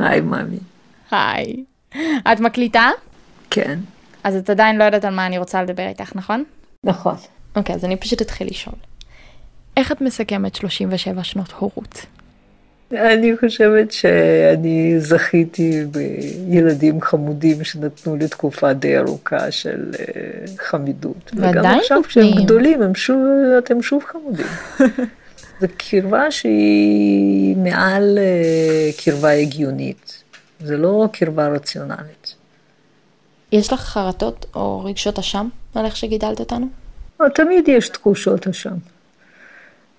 היי, מאמי. היי. את מקליטה? כן. אז את עדיין לא יודעת על מה אני רוצה לדבר איתך, נכון? נכון. אוקיי, אז אני פשוט אתחיל לשאול. איך את מסכמת 37 שנות הורות? אני חושבת שאני זכיתי בילדים חמודים שנתנו לי תקופה די ארוכה של אה, חמידות. ועדיין וגם עכשיו נותנים. כשהם גדולים, הם שוב, אתם שוב חמודים. זו קרבה שהיא מעל אה, קרבה הגיונית. זה לא קרבה רציונלית. יש לך חרטות או רגשות אשם על איך שגידלת אותנו? אבל תמיד יש תחושות אשם.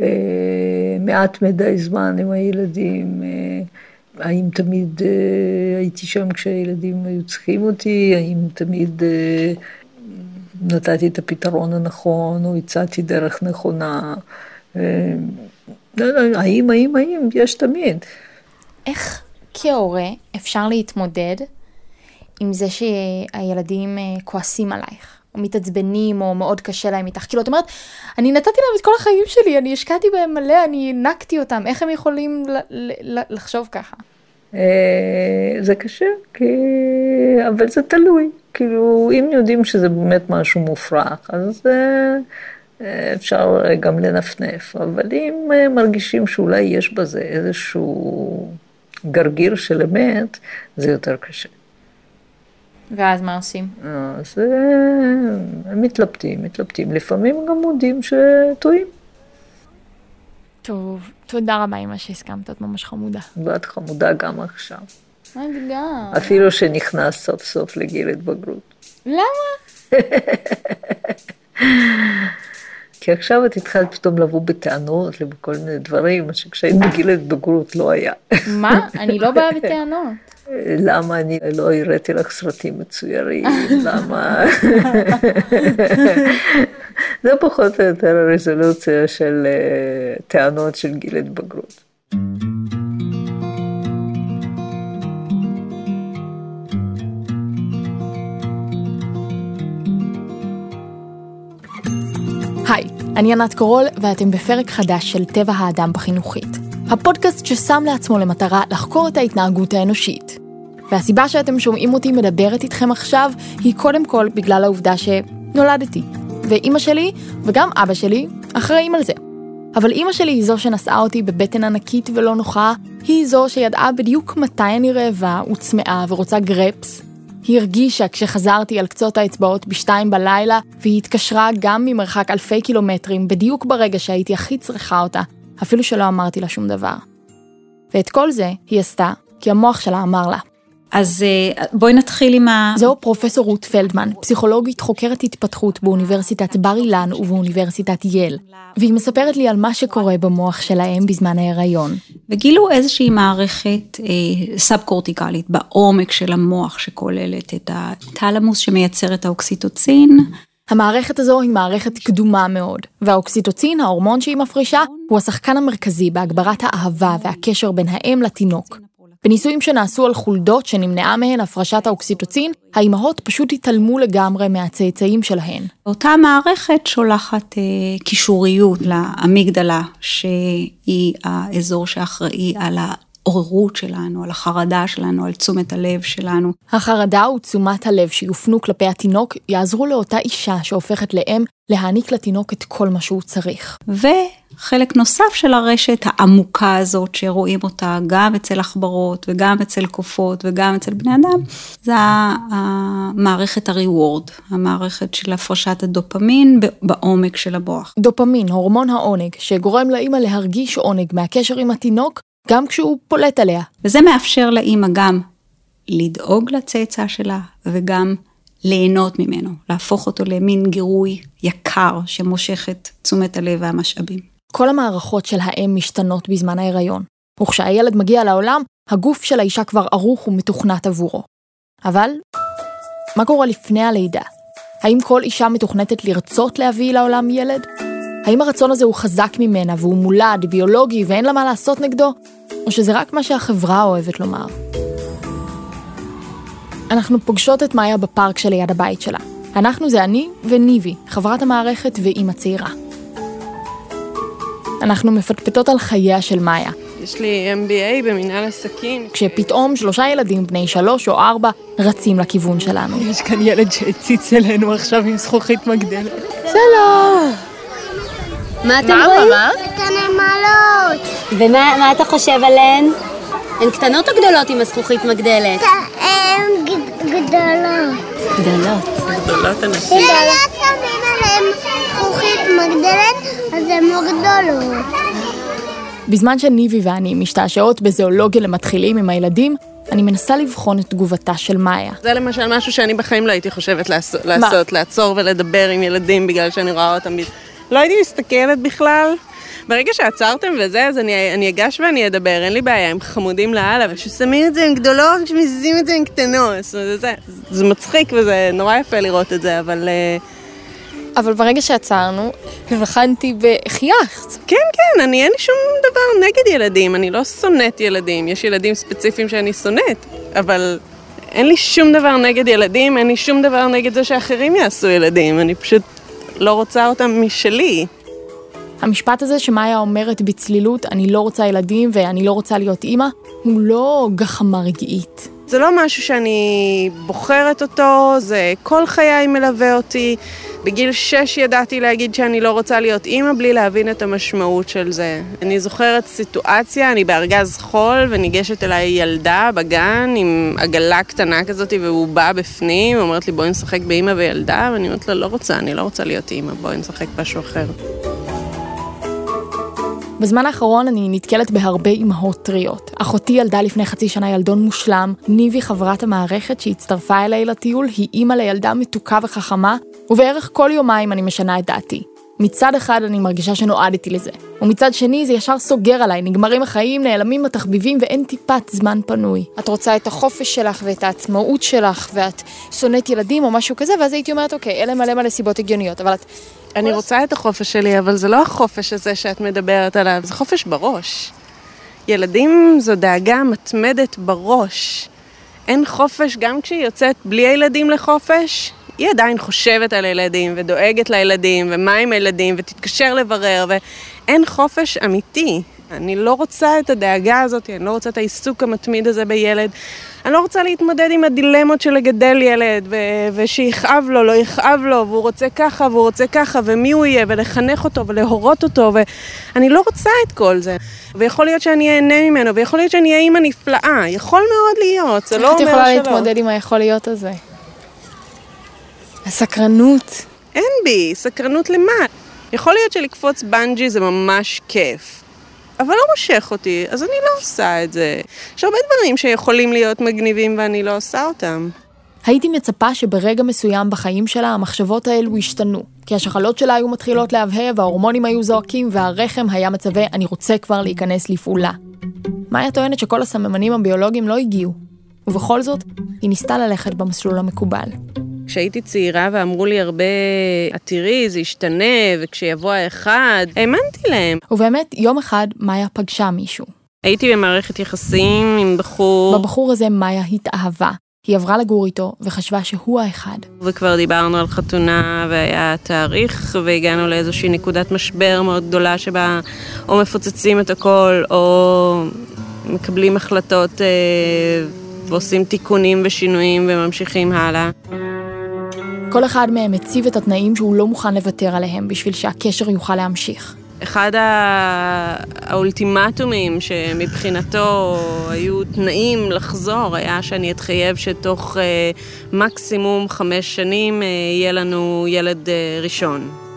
אה, מעט מדי זמן עם הילדים, אה, האם תמיד אה, הייתי שם כשהילדים היו צריכים אותי, האם תמיד אה, נתתי את הפתרון הנכון, או הצעתי דרך נכונה. אה, לא, לא, האם, האם, האם, יש תמיד. איך כהורה אפשר להתמודד עם זה שהילדים אה, כועסים עלייך, או מתעצבנים, או מאוד קשה להם איתך? כאילו, את אומרת, אני נתתי להם את כל החיים שלי, אני השקעתי בהם מלא, אני הענקתי אותם, איך הם יכולים לחשוב ככה? אה, זה קשה, כי... אבל זה תלוי. כאילו, אם יודעים שזה באמת משהו מופרך, אז אפשר גם לנפנף. אבל אם אה, מרגישים שאולי יש בזה איזשהו גרגיר של אמת, זה יותר קשה. ואז מה עושים? אז אה, מתלבטים, מתלבטים. לפעמים גם מודים שטועים. טוב, תודה רבה אמא שהסכמת, את ממש חמודה. ואת חמודה גם עכשיו. את גם. אפילו שנכנס סוף סוף לגיל התבגרות. למה? כי עכשיו את התחלת פתאום לבוא בטענות לכל מיני דברים, מה שכשהיית בגיל ההתבגרות לא היה. מה? אני לא באה בטענות. למה אני לא הראיתי לך סרטים מצוירים, למה... זה פחות או יותר הרזולוציה של אה, טענות של גיל התבגרות. אני ענת קורול, ואתם בפרק חדש של טבע האדם בחינוכית. הפודקאסט ששם לעצמו למטרה לחקור את ההתנהגות האנושית. והסיבה שאתם שומעים אותי מדברת איתכם עכשיו, היא קודם כל בגלל העובדה שנולדתי. ואימא שלי, וגם אבא שלי, אחראים על זה. אבל אימא שלי היא זו שנשאה אותי בבטן ענקית ולא נוחה, היא זו שידעה בדיוק מתי אני רעבה וצמאה ורוצה גרפס, היא הרגישה כשחזרתי על קצות האצבעות בשתיים בלילה, והיא התקשרה גם ממרחק אלפי קילומטרים, בדיוק ברגע שהייתי הכי צריכה אותה, אפילו שלא אמרתי לה שום דבר. ואת כל זה היא עשתה, כי המוח שלה אמר לה. אז אה, בואי נתחיל עם ה... זהו פרופסור רות פלדמן, פסיכולוגית חוקרת התפתחות באוניברסיטת בר אילן ובאוניברסיטת יל, והיא מספרת לי על מה שקורה במוח שלהם בזמן ההיריון. וגילו איזושהי מערכת אה, סאב-קורטיקלית בעומק של המוח שכוללת את הטלמוס שמייצר את האוקסיטוצין. המערכת הזו היא מערכת קדומה מאוד, והאוקסיטוצין, ההורמון שהיא מפרישה, הוא השחקן המרכזי בהגברת האהבה והקשר בין האם לתינוק. בניסויים שנעשו על חולדות שנמנעה מהן הפרשת האוקסיטוצין, האימהות פשוט התעלמו לגמרי מהצאצאים שלהן. אותה מערכת שולחת אה, קישוריות לאמיגדלה, שהיא האזור שאחראי על העוררות שלנו, על החרדה שלנו, על תשומת הלב שלנו. החרדה ותשומת הלב שיופנו כלפי התינוק יעזרו לאותה אישה שהופכת לאם להעניק לתינוק את כל מה שהוא צריך. וחלק נוסף של הרשת העמוקה הזאת, שרואים אותה גם אצל עכברות וגם אצל קופות וגם אצל בני אדם, זה המערכת הריוורד, המערכת של הפרשת הדופמין בעומק של המוח. דופמין, הורמון העונג, שגורם לאימא להרגיש עונג מהקשר עם התינוק, גם כשהוא פולט עליה. וזה מאפשר לאימא גם לדאוג לצאצא שלה וגם ליהנות ממנו, להפוך אותו למין גירוי יקר שמושך את תשומת הלב והמשאבים. כל המערכות של האם משתנות בזמן ההיריון, וכשהילד מגיע לעולם, הגוף של האישה כבר ערוך ומתוכנת עבורו. אבל, מה קורה לפני הלידה? האם כל אישה מתוכנתת לרצות להביא לעולם ילד? האם הרצון הזה הוא חזק ממנה והוא מולד, ביולוגי ואין לה מה לעשות נגדו? או שזה רק מה שהחברה אוהבת לומר? אנחנו פוגשות את מאיה בפארק שליד הבית שלה. אנחנו זה אני וניבי, חברת המערכת ואימא צעירה. אנחנו מפטפטות על חייה של מאיה, יש לי MBA במנהל עסקים. כשפתאום שלושה ילדים בני שלוש או ארבע רצים לכיוון שלנו. יש כאן ילד שהציץ אלינו עכשיו עם זכוכית מגדלת. שלום! מה אתם רואים? את הנמלות. ומה אתה חושב עליהן? הן קטנות או גדולות עם הזכוכית מגדלת? הן גדולות. גדולות. גדולות אנשים. אם היה שמים עליהן זכוכית מגדלת, אז הן לא גדולות. בזמן שניבי ואני משתעשעות בזואולוגיה למתחילים עם הילדים, אני מנסה לבחון את תגובתה של מאיה. זה למשל משהו שאני בחיים לא הייתי חושבת לעשות, לעשות לעצור ולדבר עם ילדים בגלל שאני רואה אותם. לא הייתי מסתכלת בכלל. ברגע שעצרתם וזה, אז אני, אני אגש ואני אדבר, אין לי בעיה, הם חמודים לאללה, אבל כששמים את זה עם גדולות, כשמזיזים את זה עם קטנות, אומרת, זה, זה מצחיק וזה נורא יפה לראות את זה, אבל... אה, אבל ברגע שעצרנו, הבחנתי בחייכת. כן, כן, אני אין לי שום דבר נגד ילדים, אני לא שונאת ילדים, יש ילדים ספציפיים שאני שונאת, אבל אין לי שום דבר נגד ילדים, אין לי שום דבר נגד זה שאחרים יעשו ילדים, אני פשוט לא רוצה אותם משלי. המשפט הזה שמאיה אומרת בצלילות, אני לא רוצה ילדים ואני לא רוצה להיות אימא, הוא לא גחמה רגעית. זה לא משהו שאני בוחרת אותו, זה כל חיי מלווה אותי. בגיל שש ידעתי להגיד שאני לא רוצה להיות אימא בלי להבין את המשמעות של זה. אני זוכרת סיטואציה, אני בארגז חול וניגשת אליי ילדה בגן עם עגלה קטנה כזאת והוא בא בפנים, אומרת לי בואי נשחק באימא וילדה, ואני אומרת לה לא רוצה, אני לא רוצה להיות אימא, בואי נשחק משהו אחר. בזמן האחרון אני נתקלת בהרבה אימהות טריות. אחותי ילדה לפני חצי שנה ילדון מושלם, ניבי חברת המערכת שהצטרפה אליי לטיול היא אימא לילדה מתוקה וחכמה, ובערך כל יומיים אני משנה את דעתי. מצד אחד אני מרגישה שנועדתי לזה, ומצד שני זה ישר סוגר עליי, נגמרים החיים, נעלמים התחביבים ואין טיפת זמן פנוי. את רוצה את החופש שלך ואת העצמאות שלך, ואת שונאת ילדים או משהו כזה, ואז הייתי אומרת, אוקיי, אלה מלא מלא סיבות הגיוניות, אבל את... אני רוצה את החופש שלי, אבל זה לא החופש הזה שאת מדברת עליו, זה חופש בראש. ילדים זו דאגה מתמדת בראש. אין חופש גם כשהיא יוצאת בלי הילדים לחופש, היא עדיין חושבת על הילדים ודואגת לילדים ומה עם הילדים ותתקשר לברר ואין חופש אמיתי. אני לא רוצה את הדאגה הזאת, אני לא רוצה את העיסוק המתמיד הזה בילד. אני לא רוצה להתמודד עם הדילמות של לגדל ילד, ו- ושיכאב לו, לא יכאב לו, והוא רוצה ככה, והוא רוצה ככה, ומי הוא יהיה, ולחנך אותו, ולהורות אותו, ואני לא רוצה את כל זה. ויכול להיות שאני אהנה ממנו, ויכול להיות שאני אהיה אימא נפלאה, יכול מאוד להיות, זה לא אומר שלא. איך את יכולה להתמודד עם היכול להיות הזה? הסקרנות. אין בי, סקרנות למה? יכול להיות שלקפוץ בנג'י זה ממש כיף, אבל לא מושך אותי, אז אני לא עושה את זה. יש הרבה דברים שיכולים להיות מגניבים ואני לא עושה אותם. הייתי מצפה שברגע מסוים בחיים שלה המחשבות האלו ישתנו, כי השחלות שלה היו מתחילות להבהב, ההורמונים היו זועקים והרחם היה מצווה אני רוצה כבר להיכנס לפעולה. מאיה טוענת שכל הסממנים הביולוגיים לא הגיעו, ובכל זאת, היא ניסתה ללכת במסלול המקובל. כשהייתי צעירה ואמרו לי הרבה, את תראי, זה ישתנה, וכשיבוא האחד, האמנתי להם. ובאמת, יום אחד מאיה פגשה מישהו. הייתי במערכת יחסים עם בחור... בבחור הזה מאיה התאהבה. היא עברה לגור איתו וחשבה שהוא האחד. וכבר דיברנו על חתונה והיה תאריך והגענו לאיזושהי נקודת משבר מאוד גדולה שבה או מפוצצים את הכל או מקבלים החלטות אה, ועושים תיקונים ושינויים וממשיכים הלאה. כל אחד מהם הציב את התנאים שהוא לא מוכן לוותר עליהם בשביל שהקשר יוכל להמשיך. אחד האולטימטומים שמבחינתו היו תנאים לחזור היה שאני אתחייב שתוך אה, מקסימום חמש שנים אה, יהיה לנו ילד אה, ראשון.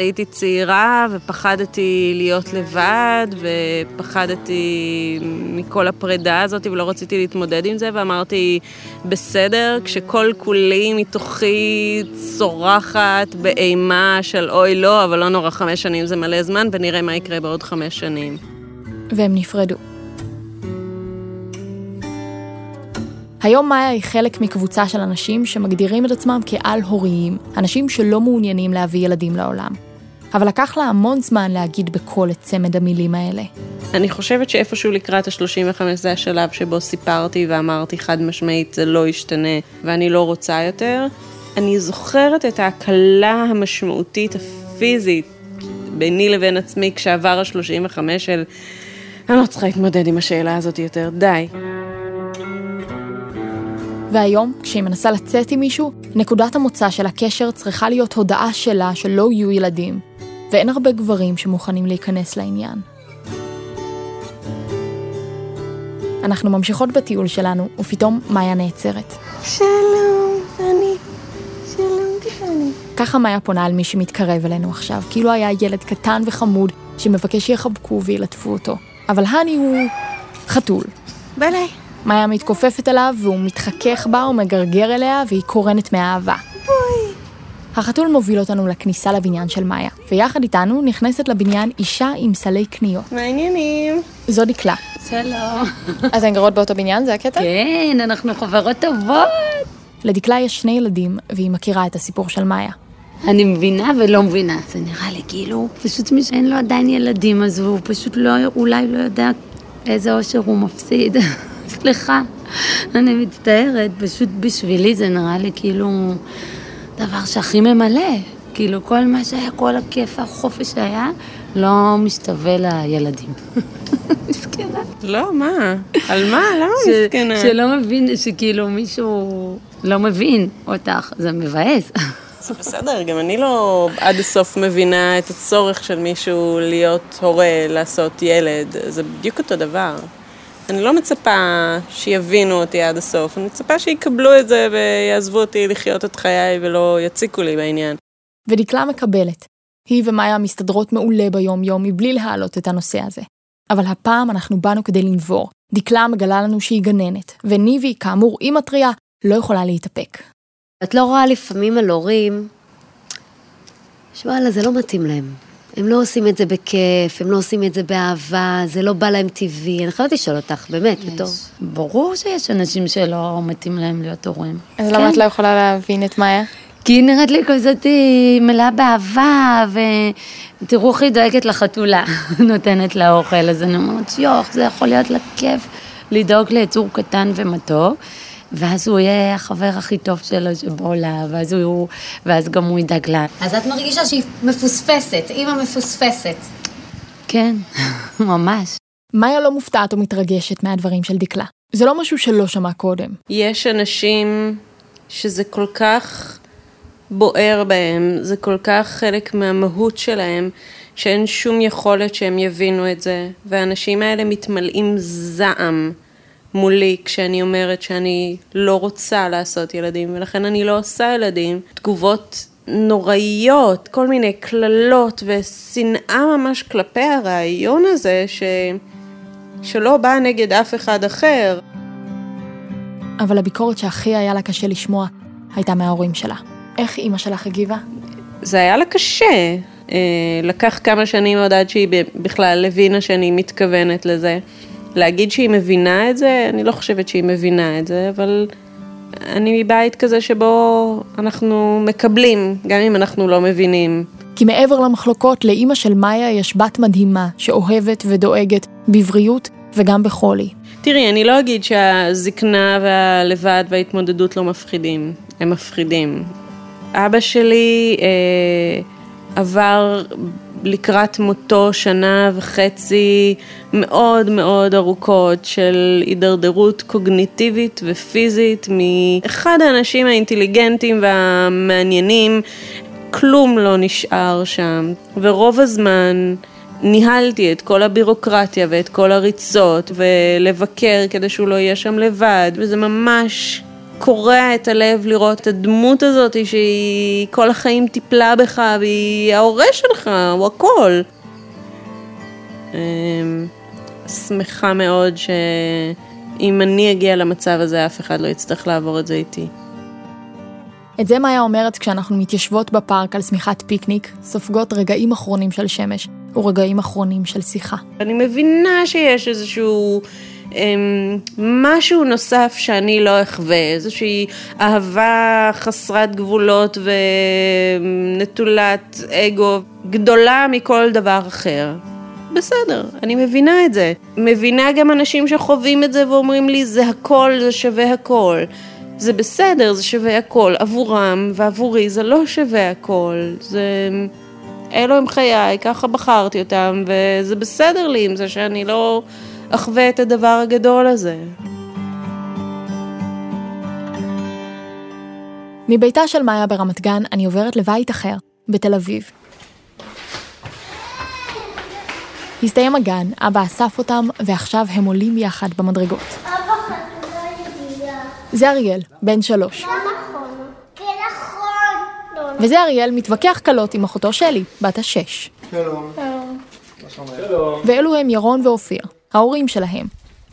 הייתי צעירה ופחדתי להיות לבד ופחדתי מכל הפרידה הזאת ולא רציתי להתמודד עם זה ואמרתי בסדר כשכל כולי מתוכי צורחת באימה של אוי לא אבל לא נורא חמש שנים זה מלא זמן ונראה מה יקרה בעוד חמש שנים. והם נפרדו. היום מאיה היא חלק מקבוצה של אנשים שמגדירים את עצמם כעל-הוריים, אנשים שלא מעוניינים להביא ילדים לעולם. אבל לקח לה המון זמן להגיד בקול את צמד המילים האלה. אני חושבת שאיפשהו לקראת ה-35 זה השלב שבו סיפרתי ואמרתי חד משמעית זה לא ישתנה ואני לא רוצה יותר. אני זוכרת את ההקלה המשמעותית הפיזית ביני לבין עצמי כשעבר ה-35 של אני לא צריכה להתמודד עם השאלה הזאת יותר, די. והיום, כשהיא מנסה לצאת עם מישהו, נקודת המוצא של הקשר צריכה להיות הודעה שלה שלא יהיו ילדים, ואין הרבה גברים שמוכנים להיכנס לעניין. אנחנו ממשיכות בטיול שלנו, ופתאום מאיה נעצרת. שלום, אני. שלום, תפני. ככה מאיה פונה על מי שמתקרב אלינו עכשיו, כאילו היה ילד קטן וחמוד שמבקש שיחבקו וילטפו אותו. אבל האני הוא חתול. ביי. מאיה מתכופפת אליו והוא מתחכך בה ומגרגר אליה והיא קורנת מאהבה. בואי. החתול מוביל אותנו לכניסה לבניין של מאיה, ויחד איתנו נכנסת לבניין אישה עם סלי קניות. מה העניינים? זו דקלה. שלום. אז הן גרות באותו בניין? זה הקטע? כן, אנחנו חברות טובות. לדקלה יש שני ילדים, והיא מכירה את הסיפור של מאיה. אני מבינה ולא מבינה. זה נראה לי כאילו, פשוט מי שאין לו עדיין ילדים, אז הוא פשוט לא, אולי לא יודע איזה אושר הוא מפסיד. סליחה, אני מצטערת, פשוט בשבילי זה נראה לי כאילו דבר שהכי ממלא. כאילו כל מה שהיה, כל הכיף, החופש שהיה, לא משתווה לילדים. מסכנה. לא, מה? על מה? למה מסכנה? שלא מבין, שכאילו מישהו לא מבין אותך, זה מבאס. זה בסדר, גם אני לא עד הסוף מבינה את הצורך של מישהו להיות הורה, לעשות ילד. זה בדיוק אותו דבר. אני לא מצפה שיבינו אותי עד הסוף, אני מצפה שיקבלו את זה ויעזבו אותי לחיות את חיי ולא יציקו לי בעניין. ודקלה מקבלת. היא ומאיה מסתדרות מעולה ביום-יום מבלי להעלות את הנושא הזה. אבל הפעם אנחנו באנו כדי לנבור. דקלה מגלה לנו שהיא גננת, וניבי, כאמור אימא טריה, לא יכולה להתאפק. את לא רואה לפעמים על הורים, שוואלה, זה לא מתאים להם. הם לא עושים את זה בכיף, הם לא עושים את זה באהבה, זה לא בא להם טבעי. אני חייבת לשאול אותך, באמת, בתור... ברור שיש אנשים שלא מתאים להם להיות הורים. אז למה את לא יכולה להבין את מאיה? כי היא נראית לי כזאת אה, מלאה באהבה, ותראו איך היא דואגת לחתולה, נותנת לה אוכל, אז אני אומרת, יוח, זה יכול להיות לה כיף לדאוג ליצור קטן ומתוק, ואז הוא יהיה החבר הכי טוב שלו שבעולם, ואז, הוא, ואז גם הוא ידאג לה. אז את מרגישה שהיא מפוספסת, אימא מפוספסת. כן, ממש. מאיה לא מופתעת או מתרגשת מהדברים של דקלה. זה לא משהו שלא שמע קודם. יש אנשים שזה כל כך בוער בהם, זה כל כך חלק מהמהות שלהם, שאין שום יכולת שהם יבינו את זה, והאנשים האלה מתמלאים זעם מולי כשאני אומרת שאני לא רוצה לעשות ילדים, ולכן אני לא עושה ילדים. תגובות נוראיות, כל מיני קללות ושנאה ממש כלפי הרעיון הזה, ש... שלא בא נגד אף אחד אחר. אבל הביקורת שהכי היה לה קשה לשמוע הייתה מההורים שלה. איך אימא שלך הגיבה? זה היה לה קשה. אה, לקח כמה שנים עוד עד שהיא בכלל הבינה שאני מתכוונת לזה. להגיד שהיא מבינה את זה, אני לא חושבת שהיא מבינה את זה, אבל אני מבית כזה שבו אנחנו מקבלים, גם אם אנחנו לא מבינים. כי מעבר למחלוקות, לאימא של מאיה יש בת מדהימה, שאוהבת ודואגת, בבריאות וגם בחולי. תראי, אני לא אגיד שהזקנה והלבד וההתמודדות לא מפחידים, הם מפחידים. אבא שלי אה, עבר לקראת מותו שנה וחצי מאוד מאוד ארוכות של הידרדרות קוגניטיבית ופיזית מאחד האנשים האינטליגנטים והמעניינים, כלום לא נשאר שם, ורוב הזמן ניהלתי את כל הבירוקרטיה ואת כל הריצות ולבקר כדי שהוא לא יהיה שם לבד, וזה ממש קורע את הלב לראות את הדמות הזאת שהיא כל החיים טיפלה בך והיא ההורה שלך, הוא הכל. אמ, שמחה מאוד שאם אני אגיע למצב הזה אף אחד לא יצטרך לעבור את זה איתי. את זה מאיה אומרת כשאנחנו מתיישבות בפארק על שמיכת פיקניק, סופגות רגעים אחרונים של שמש, ורגעים אחרונים של שיחה. אני מבינה שיש איזשהו משהו נוסף שאני לא אחווה, איזושהי אהבה חסרת גבולות ונטולת אגו גדולה מכל דבר אחר. בסדר, אני מבינה את זה. מבינה גם אנשים שחווים את זה ואומרים לי, זה הכל, זה שווה הכל. זה בסדר, זה שווה הכל. עבורם ועבורי זה לא שווה הכל. זה... אלו הם חיי, ככה בחרתי אותם, וזה בסדר לי עם זה שאני לא אחווה את הדבר הגדול הזה. מביתה של מאיה ברמת גן אני עוברת לבית אחר, בתל אביב. הסתיים הגן, אבא אסף אותם, ועכשיו הם עולים יחד במדרגות. אבא חתונה ידיעה. זה אריאל, בן שלוש. נכון. כן נכון. וזה אריאל מתווכח קלות עם אחותו שלי, בת השש. ואלו הם ירון ואופיר, ההורים שלהם.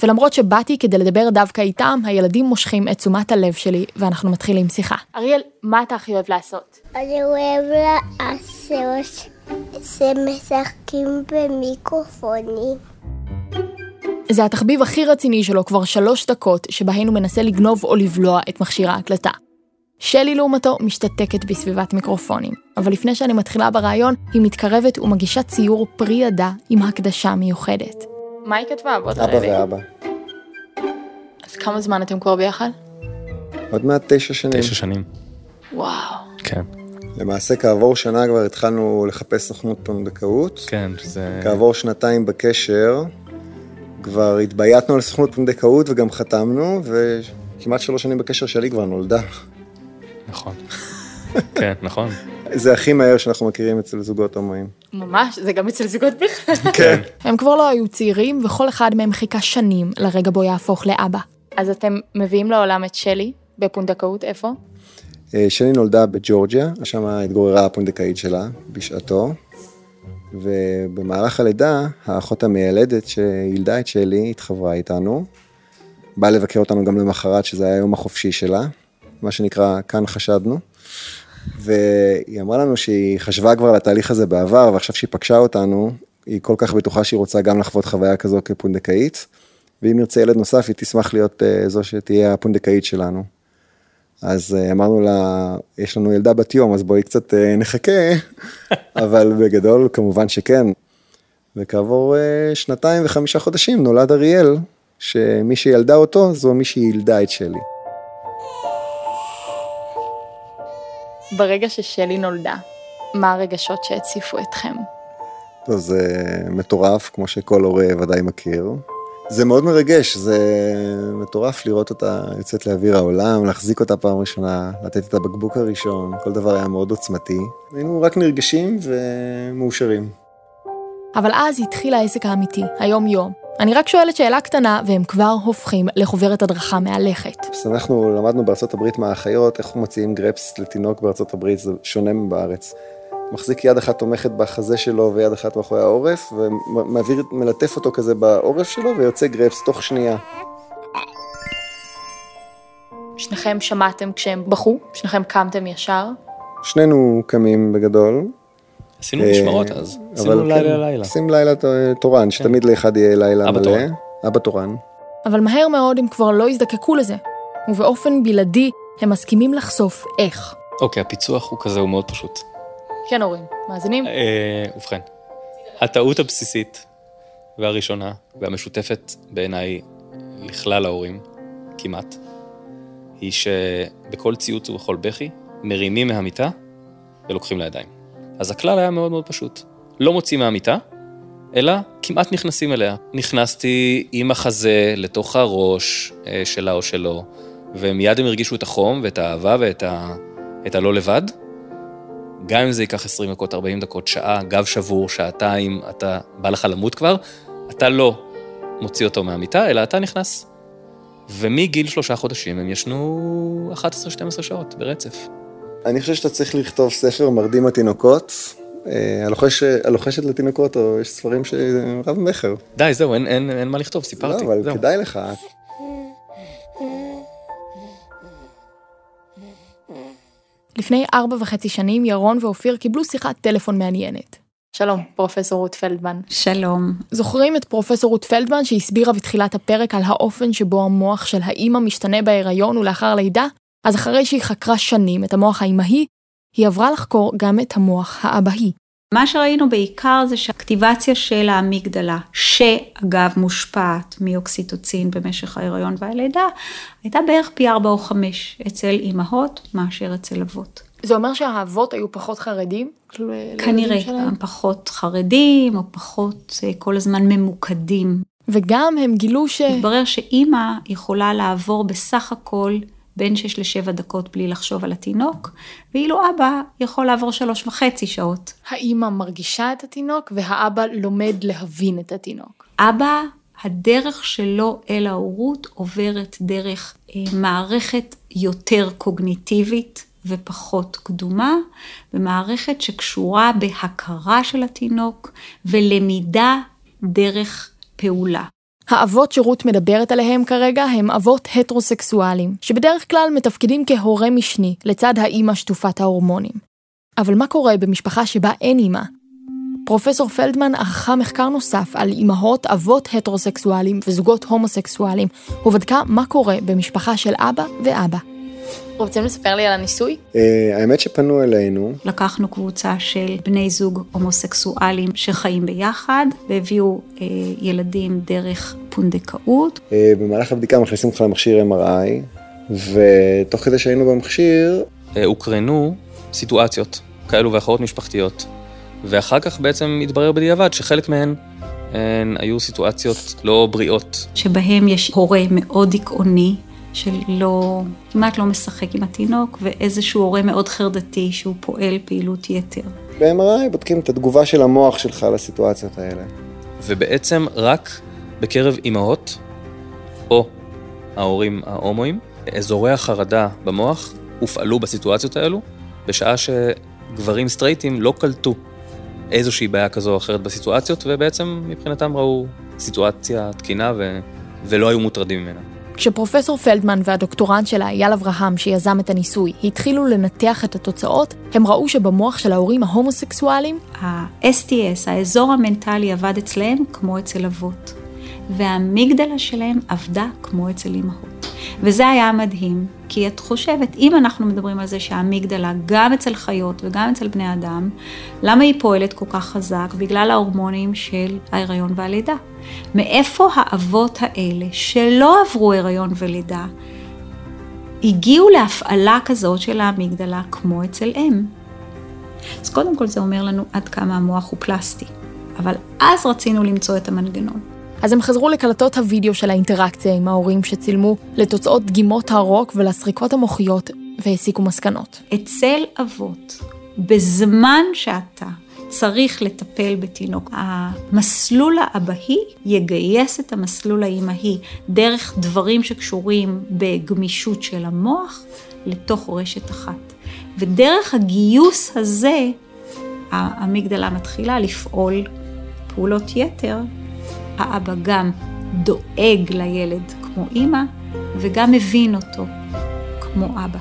ולמרות שבאתי כדי לדבר דווקא איתם, הילדים מושכים את תשומת הלב שלי, ואנחנו מתחילים שיחה. אריאל, מה אתה הכי אוהב לעשות? אני אוהב לעשות שמשחקים במיקרופונים. זה התחביב הכי רציני שלו כבר שלוש דקות, שבהן הוא מנסה לגנוב או לבלוע את מכשיר ההקלטה. שלי לעומתו משתתקת בסביבת מיקרופונים, אבל לפני שאני מתחילה ברעיון, היא מתקרבת ומגישה ציור פרי ידה עם הקדשה מיוחדת. מה היא כתבה? בוא אבא ואבא. אז כמה זמן אתם כבר ביחד? עוד מעט תשע שנים. תשע שנים. וואו. כן. למעשה כעבור שנה כבר התחלנו לחפש סוכנות פונדקאות. כן, שזה... כעבור שנתיים בקשר, כבר התבייתנו על סוכנות פונדקאות וגם חתמנו, וכמעט שלוש שנים בקשר שלי כבר נולדה. נכון. כן, נכון. זה הכי מהר שאנחנו מכירים אצל זוגות הומואים. ממש, זה גם אצל זוגות בכלל. כן. הם כבר לא היו צעירים, וכל אחד מהם חיכה שנים לרגע בו יהפוך לאבא. אז אתם מביאים לעולם את שלי בפונדקאות, איפה? אה, שלי נולדה בג'ורג'יה, שם התגוררה הפונדקאית שלה בשעתו, ובמהלך הלידה, האחות המיילדת שילדה את שלי התחברה איתנו, באה לבקר אותנו גם למחרת, שזה היה היום החופשי שלה, מה שנקרא, כאן חשדנו. והיא אמרה לנו שהיא חשבה כבר על התהליך הזה בעבר, ועכשיו שהיא פגשה אותנו, היא כל כך בטוחה שהיא רוצה גם לחוות חוויה כזו כפונדקאית, ואם ירצה ילד נוסף, היא תשמח להיות uh, זו שתהיה הפונדקאית שלנו. אז uh, אמרנו לה, יש לנו ילדה בת יום, אז בואי קצת uh, נחכה, אבל בגדול, כמובן שכן. וכעבור שנתיים וחמישה חודשים נולד אריאל, שמי שילדה אותו, זו מי שילדה את שלי. ברגע ששלי נולדה, מה הרגשות שהציפו אתכם? טוב, זה מטורף, כמו שכל הורה ודאי מכיר. זה מאוד מרגש, זה מטורף לראות אותה יוצאת לאוויר העולם, להחזיק אותה פעם ראשונה, לתת את הבקבוק הראשון, כל דבר היה מאוד עוצמתי. היינו רק נרגשים ומאושרים. אבל אז התחיל העסק האמיתי, היום-יום. אני רק שואלת שאלה קטנה, והם כבר הופכים לחוברת הדרכה מהלכת. אז אנחנו למדנו בארצות הברית מהאחיות, איך מוציאים גרפס לתינוק בארצות הברית, זה שונה מבארץ. מחזיק יד אחת תומכת בחזה שלו ויד אחת מאחורי העורף, ומעביר, מלטף אותו כזה בעורף שלו, ויוצא גרפס תוך שנייה. שניכם שמעתם כשהם בכו? שניכם קמתם ישר? שנינו קמים בגדול. עשינו אה, משמרות אז. אבל עשינו כן, לילה לילה. עושים לילה תורן, שתמיד לאחד יהיה לילה מלא. תורן. אבא תורן. אבל מהר מאוד הם כבר לא הזדקקו לזה. ובאופן בלעדי הם מסכימים לחשוף איך. אוקיי, הפיצוח הוא כזה, הוא מאוד פשוט. כן, הורים. מאזינים? אה, ובכן, הטעות הבסיסית והראשונה והמשותפת בעיניי לכלל ההורים, כמעט, היא שבכל ציוץ ובכל בכי מרימים מהמיטה ולוקחים לידיים. אז הכלל היה מאוד מאוד פשוט. לא מוציאים מהמיטה, אלא כמעט נכנסים אליה. נכנסתי עם החזה לתוך הראש אה, שלה או שלו, ומיד הם הרגישו את החום ואת האהבה ואת ה... את הלא לבד. גם אם זה ייקח 20 דקות, 40 דקות, שעה, גב שבור, שעתיים, אתה בא לך למות כבר, אתה לא מוציא אותו מהמיטה, אלא אתה נכנס. ומגיל שלושה חודשים הם ישנו 11-12 שעות ברצף. אני חושב שאתה צריך לכתוב ספר מרדים התינוקות, אה, הלוחש, הלוחשת לתינוקות, או יש ספרים שרב מכר. די, זהו, אין, אין, אין מה לכתוב, סיפרתי. לא, אבל זהו. כדאי לך. לפני ארבע וחצי שנים ירון ואופיר קיבלו שיחת טלפון מעניינת. שלום, פרופסור רות פלדמן. שלום. זוכרים את פרופסור רות פלדמן שהסבירה בתחילת הפרק על האופן שבו המוח של האימא משתנה בהיריון ולאחר לידה? אז אחרי שהיא חקרה שנים את המוח האימהי, היא עברה לחקור גם את המוח האבהי. מה שראינו בעיקר זה שהאקטיבציה של האמיגדלה, שאגב מושפעת מאוקסיטוצין במשך ההיריון והלידה, הייתה בערך פי 4 או 5 אצל אימהות מאשר אצל אבות. זה אומר שהאבות היו פחות חרדים? כנראה? הם פחות חרדים, או פחות אה, כל הזמן ממוקדים. וגם הם גילו ש... התברר שאימא יכולה לעבור בסך הכל בין 6 ל-7 דקות בלי לחשוב על התינוק, ואילו אבא יכול לעבור שלוש וחצי שעות. האימא מרגישה את התינוק והאבא לומד להבין את התינוק. אבא, הדרך שלו אל ההורות עוברת דרך אה, מערכת יותר קוגניטיבית ופחות קדומה, ומערכת שקשורה בהכרה של התינוק ולמידה דרך פעולה. האבות שרות מדברת עליהם כרגע הם אבות הטרוסקסואלים, שבדרך כלל מתפקדים כהורה משני לצד האימא שטופת ההורמונים. אבל מה קורה במשפחה שבה אין אימא? פרופסור פלדמן ערכה מחקר נוסף על אימהות, אבות הטרוסקסואלים וזוגות הומוסקסואלים, ובדקה מה קורה במשפחה של אבא ואבא. רוצים לספר לי על הניסוי? אה, האמת שפנו אלינו, לקחנו קבוצה של בני זוג הומוסקסואלים שחיים ביחד, והביאו אה, ילדים דרך פונדקאות. אה, במהלך הבדיקה מכניסים אותך למכשיר MRI, ותוך כדי שהיינו במכשיר, הוקרנו סיטואציות כאלו ואחרות משפחתיות, ואחר כך בעצם התברר בדיעבד שחלק מהן הן היו סיטואציות לא בריאות. שבהם יש הורה מאוד דיכאוני, שלא, כמעט לא משחק עם התינוק, ואיזשהו הורה מאוד חרדתי שהוא פועל פעילות יתר. ב-MRI בודקים את התגובה של המוח שלך לסיטואציות האלה. ובעצם רק בקרב אימהות, או ההורים ההומואים, אזורי החרדה במוח הופעלו בסיטואציות האלו, בשעה שגברים סטרייטים לא קלטו איזושהי בעיה כזו או אחרת בסיטואציות, ובעצם מבחינתם ראו סיטואציה תקינה ו... ולא היו מוטרדים ממנה. כשפרופסור פלדמן והדוקטורנט שלה, אייל אברהם, שיזם את הניסוי, התחילו לנתח את התוצאות, הם ראו שבמוח של ההורים ההומוסקסואלים, ה-STS, האזור המנטלי, עבד אצלהם כמו אצל אבות, והאמיגדלה שלהם עבדה כמו אצל אמהות. וזה היה מדהים, כי את חושבת, אם אנחנו מדברים על זה שהאמיגדלה גם אצל חיות וגם אצל בני אדם, למה היא פועלת כל כך חזק? בגלל ההורמונים של ההיריון והלידה. מאיפה האבות האלה, שלא עברו הריון ולידה, הגיעו להפעלה כזאת של האמיגדלה כמו אצל אם? אז קודם כל זה אומר לנו עד כמה המוח הוא פלסטי, אבל אז רצינו למצוא את המנגנון. אז הם חזרו לקלטות הוידאו של האינטראקציה עם ההורים שצילמו לתוצאות דגימות הרוק ולסריקות המוחיות והסיקו מסקנות. אצל אבות, בזמן שאתה צריך לטפל בתינוק, המסלול האבהי יגייס את המסלול האימהי דרך דברים שקשורים בגמישות של המוח לתוך רשת אחת. ודרך הגיוס הזה, האמיגדלה מתחילה לפעול פעולות יתר, האבא גם דואג לילד כמו אימא, וגם מבין אותו כמו אבא.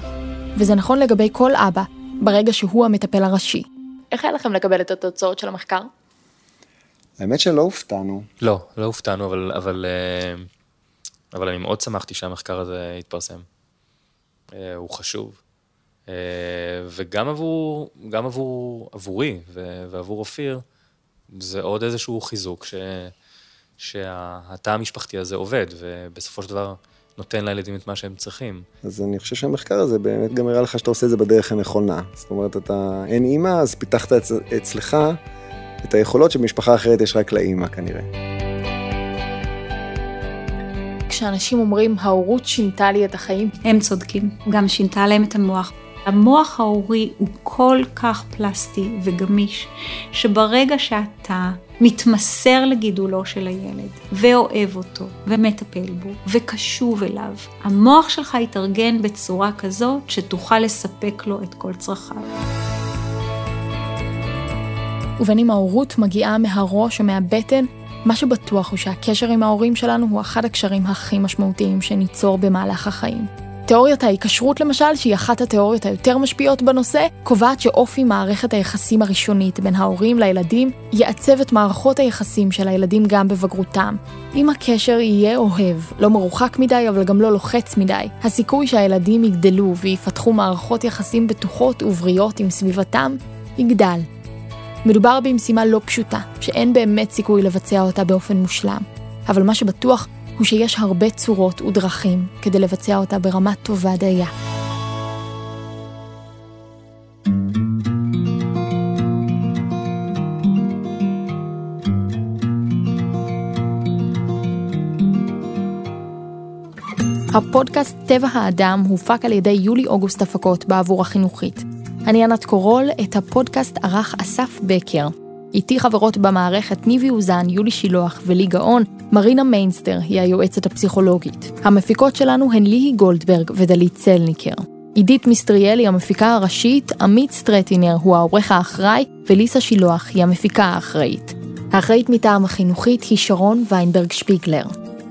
וזה נכון לגבי כל אבא, ברגע שהוא המטפל הראשי. איך היה לכם לקבל את התוצאות של המחקר? האמת שלא הופתענו. לא, לא הופתענו, אבל, אבל, אה, אבל אני מאוד שמחתי שהמחקר הזה יתפרסם. אה, הוא חשוב. אה, וגם עבור, גם עבור, עבורי ועבור אופיר, זה עוד איזשהו חיזוק ש, שהתא המשפחתי הזה עובד, ובסופו של דבר נותן לילדים את מה שהם צריכים. אז אני חושב שהמחקר הזה באמת גם הראה לך שאתה עושה את זה בדרך הנכונה. זאת אומרת, אתה אין אימא, אז פיתחת אצ... אצלך את היכולות שבמשפחה אחרת יש רק לאימא כנראה. כשאנשים אומרים, ההורות שינתה לי את החיים, הם צודקים, גם שינתה להם את המוח. המוח ההורי הוא כל כך פלסטי וגמיש, שברגע שאתה מתמסר לגידולו של הילד, ואוהב אותו, ומטפל בו, וקשוב אליו, המוח שלך יתארגן בצורה כזאת שתוכל לספק לו את כל צרכיו. ובין אם ההורות מגיעה מהראש או מהבטן, מה שבטוח הוא שהקשר עם ההורים שלנו הוא אחד הקשרים הכי משמעותיים שניצור במהלך החיים. תיאוריית ההיקשרות למשל, שהיא אחת התיאוריות היותר משפיעות בנושא, קובעת שאופי מערכת היחסים הראשונית בין ההורים לילדים יעצב את מערכות היחסים של הילדים גם בבגרותם. אם הקשר יהיה אוהב, לא מרוחק מדי אבל גם לא לוחץ מדי, הסיכוי שהילדים יגדלו ויפתחו מערכות יחסים בטוחות ובריאות עם סביבתם יגדל. מדובר במשימה לא פשוטה, שאין באמת סיכוי לבצע אותה באופן מושלם. אבל מה שבטוח הוא שיש הרבה צורות ודרכים כדי לבצע אותה ברמה טובה דייה. הפודקאסט טבע האדם הופק על ידי יולי-אוגוסט הפקות בעבור החינוכית. אני ענת קורול, את הפודקאסט ערך אסף בקר. איתי חברות במערכת ניבי אוזן, יולי שילוח ולי גאון, מרינה מיינסטר היא היועצת הפסיכולוגית. המפיקות שלנו הן ליהי גולדברג ודלית צלניקר. עידית מיסטריאלי המפיקה הראשית, עמית סטרטינר הוא העורך האחראי, וליסה שילוח היא המפיקה האחראית. האחראית מטעם החינוכית היא שרון ויינברג שפיגלר.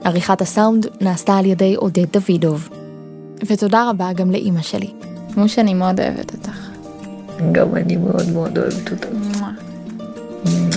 עריכת הסאונד נעשתה על ידי עודד דוידוב. ותודה רבה גם לאימא שלי. כמו שאני מאוד אוהבת אותך. גם אני מאוד מאוד אוהבת. מואה. Mm-hmm.